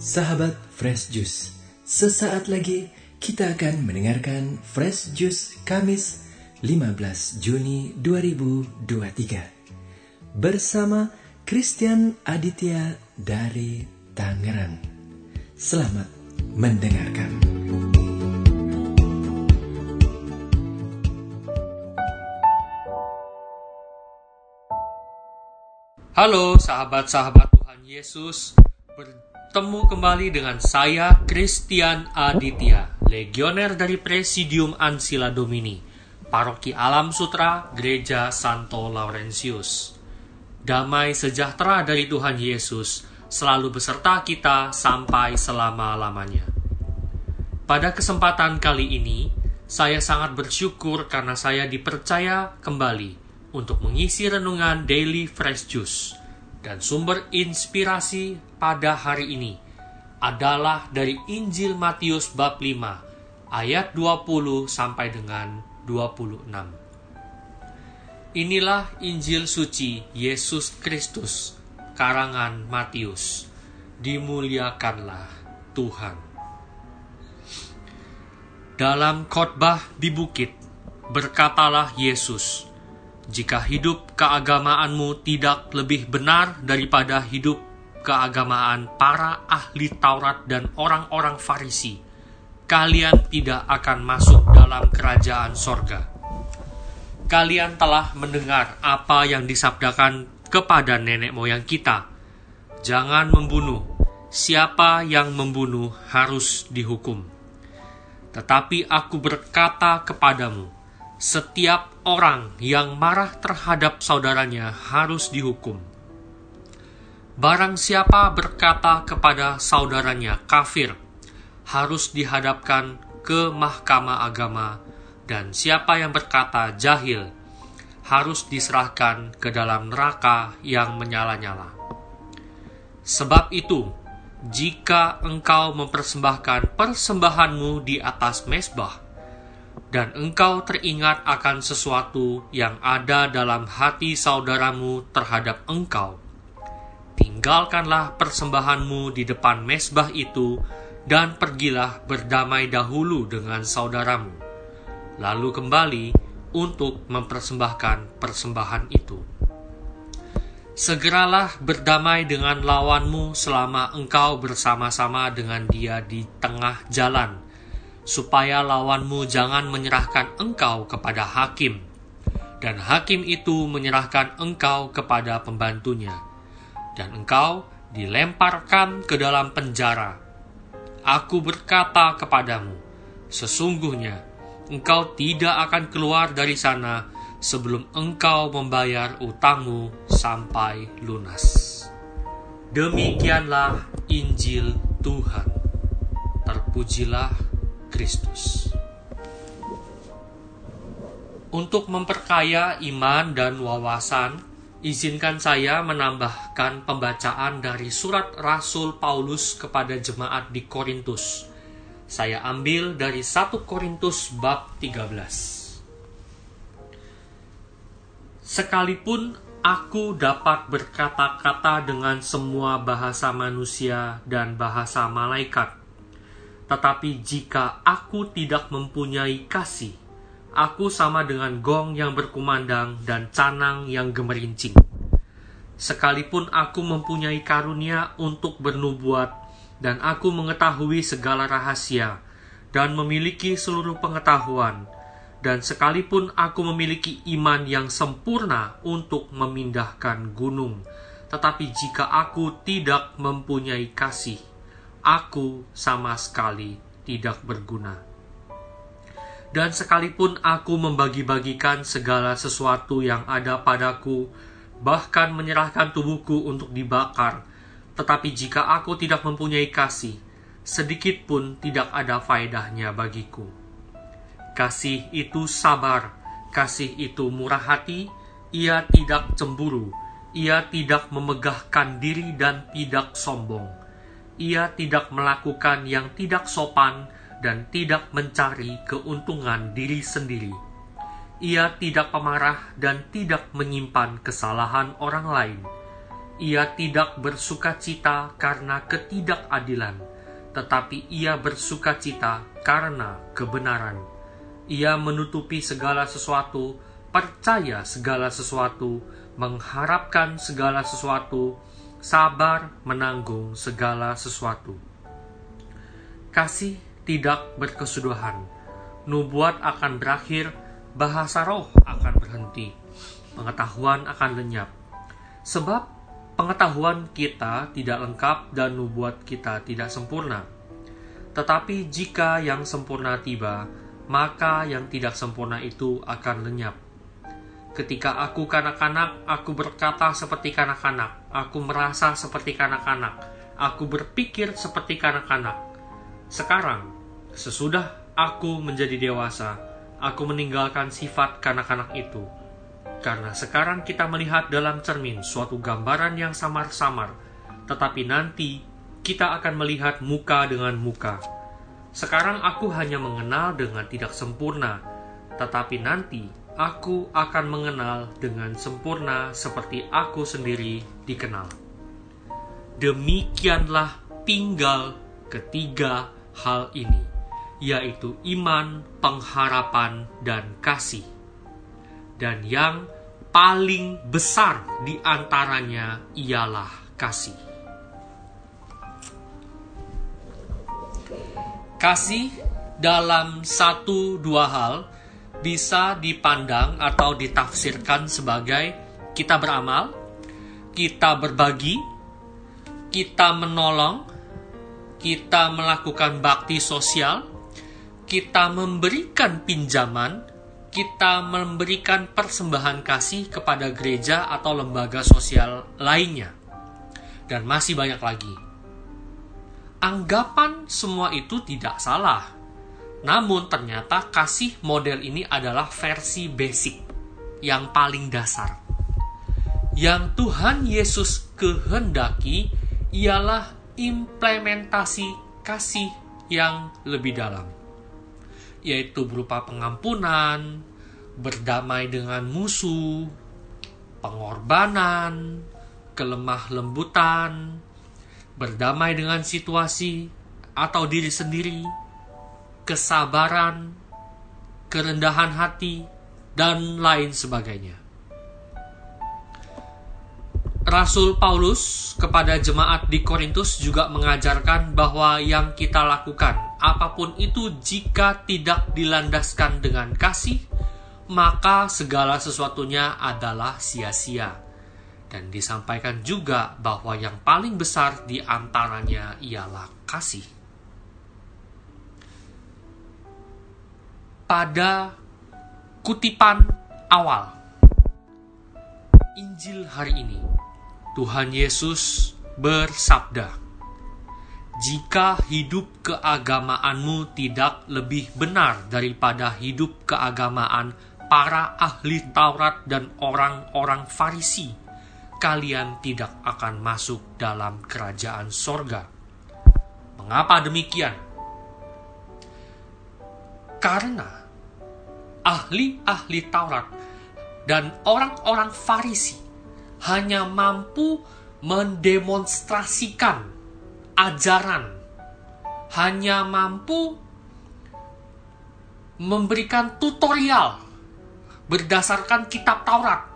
Sahabat Fresh Juice, sesaat lagi kita akan mendengarkan Fresh Juice Kamis 15 Juni 2023 bersama Christian Aditya dari Tangerang. Selamat mendengarkan. Halo sahabat-sahabat Tuhan Yesus, bertemu kembali dengan saya Christian Aditya, legioner dari Presidium Ansila Domini, Paroki Alam Sutra, Gereja Santo Laurentius. Damai sejahtera dari Tuhan Yesus selalu beserta kita sampai selama-lamanya. Pada kesempatan kali ini, saya sangat bersyukur karena saya dipercaya kembali untuk mengisi renungan Daily Fresh Juice. Dan sumber inspirasi pada hari ini adalah dari Injil Matius bab 5 ayat 20 sampai dengan 26. Inilah Injil suci Yesus Kristus karangan Matius. Dimuliakanlah Tuhan. Dalam khotbah di bukit, berkatalah Yesus, jika hidup keagamaanmu tidak lebih benar daripada hidup keagamaan para ahli Taurat dan orang-orang Farisi, kalian tidak akan masuk dalam kerajaan sorga. Kalian telah mendengar apa yang disabdakan kepada nenek moyang kita. Jangan membunuh. Siapa yang membunuh harus dihukum. Tetapi aku berkata kepadamu, setiap orang yang marah terhadap saudaranya harus dihukum. Barang siapa berkata kepada saudaranya kafir, harus dihadapkan ke mahkamah agama, dan siapa yang berkata jahil, harus diserahkan ke dalam neraka yang menyala-nyala. Sebab itu, jika engkau mempersembahkan persembahanmu di atas mesbah, dan engkau teringat akan sesuatu yang ada dalam hati saudaramu terhadap engkau, tinggalkanlah persembahanmu di depan mesbah itu dan pergilah berdamai dahulu dengan saudaramu, lalu kembali untuk mempersembahkan persembahan itu. Segeralah berdamai dengan lawanmu selama engkau bersama-sama dengan dia di tengah jalan, supaya lawanmu jangan menyerahkan engkau kepada hakim, dan hakim itu menyerahkan engkau kepada pembantunya, dan engkau dilemparkan ke dalam penjara. Aku berkata kepadamu, sesungguhnya engkau tidak akan keluar dari sana sebelum engkau membayar utangmu sampai lunas. Demikianlah Injil Tuhan. Terpujilah Kristus. Untuk memperkaya iman dan wawasan, izinkan saya menambahkan pembacaan dari surat Rasul Paulus kepada jemaat di Korintus. Saya ambil dari 1 Korintus bab 13. Sekalipun aku dapat berkata-kata dengan semua bahasa manusia dan bahasa malaikat, tetapi jika aku tidak mempunyai kasih, aku sama dengan gong yang berkumandang dan canang yang gemerincing. Sekalipun aku mempunyai karunia untuk bernubuat, dan aku mengetahui segala rahasia, dan memiliki seluruh pengetahuan, dan sekalipun aku memiliki iman yang sempurna untuk memindahkan gunung, tetapi jika aku tidak mempunyai kasih, aku sama sekali tidak berguna. Dan sekalipun aku membagi-bagikan segala sesuatu yang ada padaku, bahkan menyerahkan tubuhku untuk dibakar, tetapi jika aku tidak mempunyai kasih, sedikit pun tidak ada faedahnya bagiku. Kasih itu sabar, kasih itu murah hati, ia tidak cemburu, ia tidak memegahkan diri dan tidak sombong. Ia tidak melakukan yang tidak sopan dan tidak mencari keuntungan diri sendiri. Ia tidak pemarah dan tidak menyimpan kesalahan orang lain. Ia tidak bersuka cita karena ketidakadilan, tetapi ia bersuka cita karena kebenaran. Ia menutupi segala sesuatu, percaya segala sesuatu, mengharapkan segala sesuatu, sabar menanggung segala sesuatu. Kasih tidak berkesudahan, nubuat akan berakhir, bahasa roh akan berhenti, pengetahuan akan lenyap. Sebab pengetahuan kita tidak lengkap dan nubuat kita tidak sempurna. Tetapi jika yang sempurna tiba, maka yang tidak sempurna itu akan lenyap. Ketika aku kanak-kanak, aku berkata seperti kanak-kanak, aku merasa seperti kanak-kanak, aku berpikir seperti kanak-kanak. Sekarang, Sesudah aku menjadi dewasa, aku meninggalkan sifat kanak-kanak itu. Karena sekarang kita melihat dalam cermin suatu gambaran yang samar-samar, tetapi nanti kita akan melihat muka dengan muka. Sekarang aku hanya mengenal dengan tidak sempurna, tetapi nanti aku akan mengenal dengan sempurna seperti aku sendiri dikenal. Demikianlah tinggal ketiga hal ini yaitu iman, pengharapan, dan kasih. Dan yang paling besar di antaranya ialah kasih. Kasih dalam satu dua hal bisa dipandang atau ditafsirkan sebagai kita beramal, kita berbagi, kita menolong, kita melakukan bakti sosial, kita memberikan pinjaman, kita memberikan persembahan kasih kepada gereja atau lembaga sosial lainnya. Dan masih banyak lagi. Anggapan semua itu tidak salah. Namun ternyata kasih model ini adalah versi basic yang paling dasar. Yang Tuhan Yesus kehendaki ialah implementasi kasih yang lebih dalam yaitu berupa pengampunan, berdamai dengan musuh, pengorbanan, kelemah lembutan, berdamai dengan situasi atau diri sendiri, kesabaran, kerendahan hati, dan lain sebagainya. Rasul Paulus kepada jemaat di Korintus juga mengajarkan bahwa yang kita lakukan, apa pun itu, jika tidak dilandaskan dengan kasih, maka segala sesuatunya adalah sia-sia. Dan disampaikan juga bahwa yang paling besar di antaranya ialah kasih. Pada kutipan awal Injil hari ini, Tuhan Yesus bersabda, "Jika hidup keagamaanmu tidak lebih benar daripada hidup keagamaan para ahli Taurat dan orang-orang Farisi, kalian tidak akan masuk dalam kerajaan sorga." Mengapa demikian? Karena ahli-ahli Taurat dan orang-orang Farisi hanya mampu mendemonstrasikan ajaran, hanya mampu memberikan tutorial berdasarkan kitab Taurat.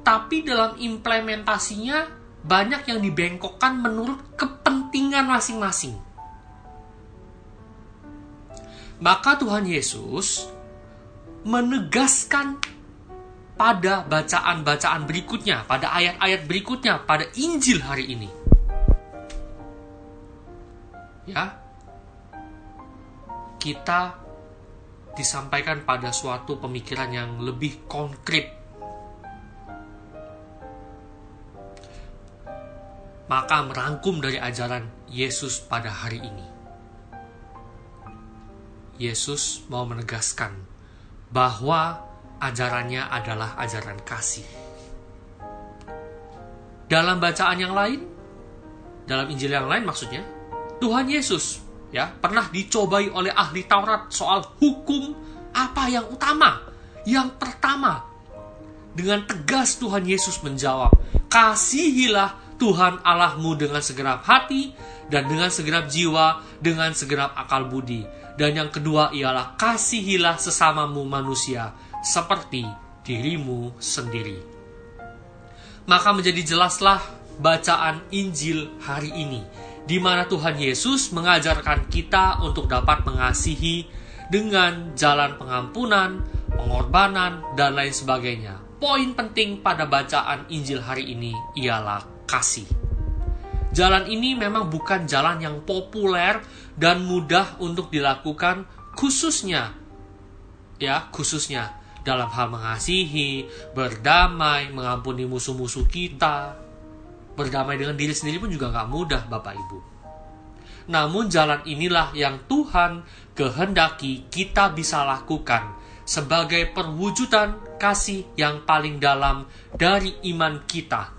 Tapi dalam implementasinya banyak yang dibengkokkan menurut kepentingan masing-masing. Maka Tuhan Yesus menegaskan pada bacaan-bacaan berikutnya, pada ayat-ayat berikutnya, pada Injil hari ini. Ya, kita disampaikan pada suatu pemikiran yang lebih konkret. Maka merangkum dari ajaran Yesus pada hari ini. Yesus mau menegaskan bahwa ajarannya adalah ajaran kasih. Dalam bacaan yang lain, dalam Injil yang lain maksudnya, Tuhan Yesus ya pernah dicobai oleh ahli Taurat soal hukum apa yang utama, yang pertama Dengan tegas Tuhan Yesus menjawab, Kasihilah Tuhan Allahmu dengan segenap hati, dan dengan segenap jiwa, dengan segenap akal budi. Dan yang kedua ialah kasihilah sesamamu manusia, seperti dirimu sendiri. Maka menjadi jelaslah bacaan Injil hari ini, di mana Tuhan Yesus mengajarkan kita untuk dapat mengasihi dengan jalan pengampunan, pengorbanan, dan lain sebagainya Poin penting pada bacaan Injil hari ini ialah kasih. Jalan ini memang bukan jalan yang populer dan mudah untuk dilakukan khususnya ya, khususnya dalam hal mengasihi, berdamai, mengampuni musuh-musuh kita. Berdamai dengan diri sendiri pun juga nggak mudah, Bapak Ibu. Namun jalan inilah yang Tuhan kehendaki kita bisa lakukan sebagai perwujudan kasih yang paling dalam dari iman kita.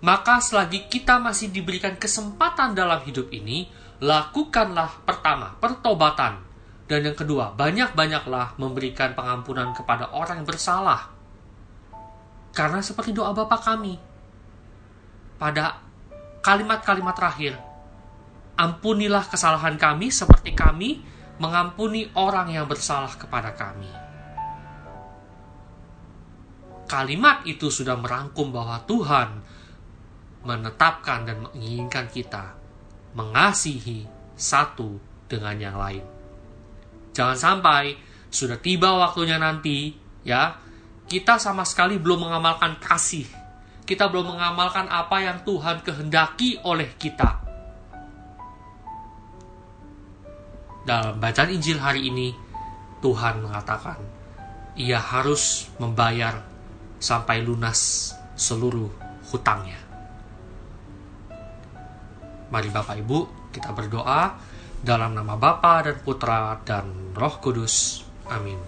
Maka selagi kita masih diberikan kesempatan dalam hidup ini, lakukanlah pertama, pertobatan. Dan yang kedua, banyak-banyaklah memberikan pengampunan kepada orang yang bersalah. Karena seperti doa Bapa kami, pada kalimat-kalimat terakhir, ampunilah kesalahan kami seperti kami mengampuni orang yang bersalah kepada kami. Kalimat itu sudah merangkum bahwa Tuhan menetapkan dan menginginkan kita mengasihi satu dengan yang lain. Jangan sampai sudah tiba waktunya nanti, ya, kita sama sekali belum mengamalkan kasih. Kita belum mengamalkan apa yang Tuhan kehendaki oleh kita dalam bacaan Injil hari ini, Tuhan mengatakan, ia harus membayar sampai lunas seluruh hutangnya. Mari Bapak Ibu, kita berdoa dalam nama Bapa dan Putra dan Roh Kudus. Amin.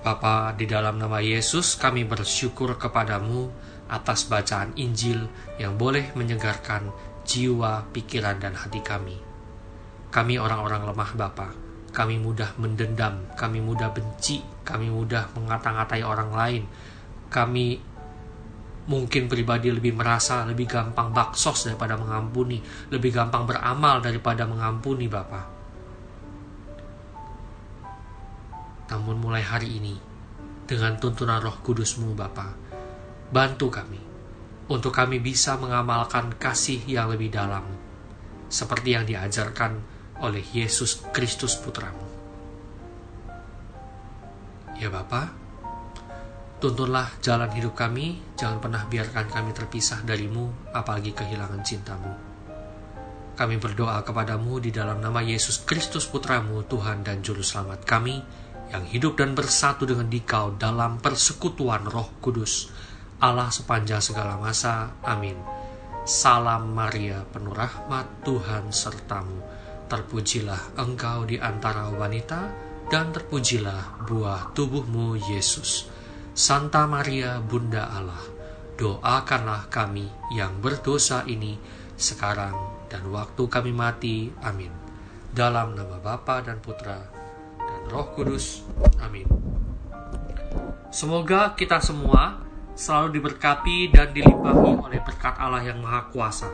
Bapa, di dalam nama Yesus kami bersyukur kepadamu atas bacaan Injil yang boleh menyegarkan jiwa, pikiran, dan hati kami. Kami orang-orang lemah Bapa. Kami mudah mendendam, kami mudah benci, kami mudah mengata-ngatai orang lain. Kami mungkin pribadi lebih merasa lebih gampang baksos daripada mengampuni, lebih gampang beramal daripada mengampuni Bapa. Namun mulai hari ini, dengan tuntunan roh kudusmu Bapa, bantu kami, untuk kami bisa mengamalkan kasih yang lebih dalam, seperti yang diajarkan oleh Yesus Kristus Putramu. Ya Bapa, tuntunlah jalan hidup kami, jangan pernah biarkan kami terpisah darimu, apalagi kehilangan cintamu. Kami berdoa kepadamu di dalam nama Yesus Kristus Putramu, Tuhan dan Juru Selamat kami, yang hidup dan bersatu dengan dikau dalam persekutuan roh kudus, Allah sepanjang segala masa. Amin. Salam Maria, penuh rahmat Tuhan sertamu Terpujilah engkau di antara wanita, dan terpujilah buah tubuhmu, Yesus. Santa Maria, Bunda Allah, doakanlah kami yang berdosa ini sekarang dan waktu kami mati. Amin. Dalam nama Bapa dan Putra dan Roh Kudus. Amin. Semoga kita semua selalu diberkati dan dilimpahi oleh berkat Allah yang Maha Kuasa.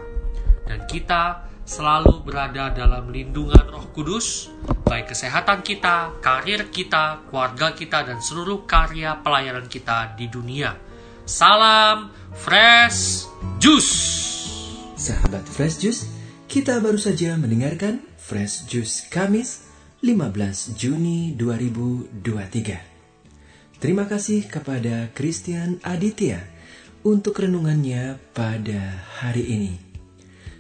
Dan kita selalu berada dalam lindungan Roh Kudus, baik kesehatan kita, karir kita, keluarga kita, dan seluruh karya pelayanan kita di dunia. Salam Fresh Juice. Sahabat Fresh Juice, kita baru saja mendengarkan Fresh Juice Kamis 15 Juni 2023. Terima kasih kepada Christian Aditya untuk renungannya pada hari ini.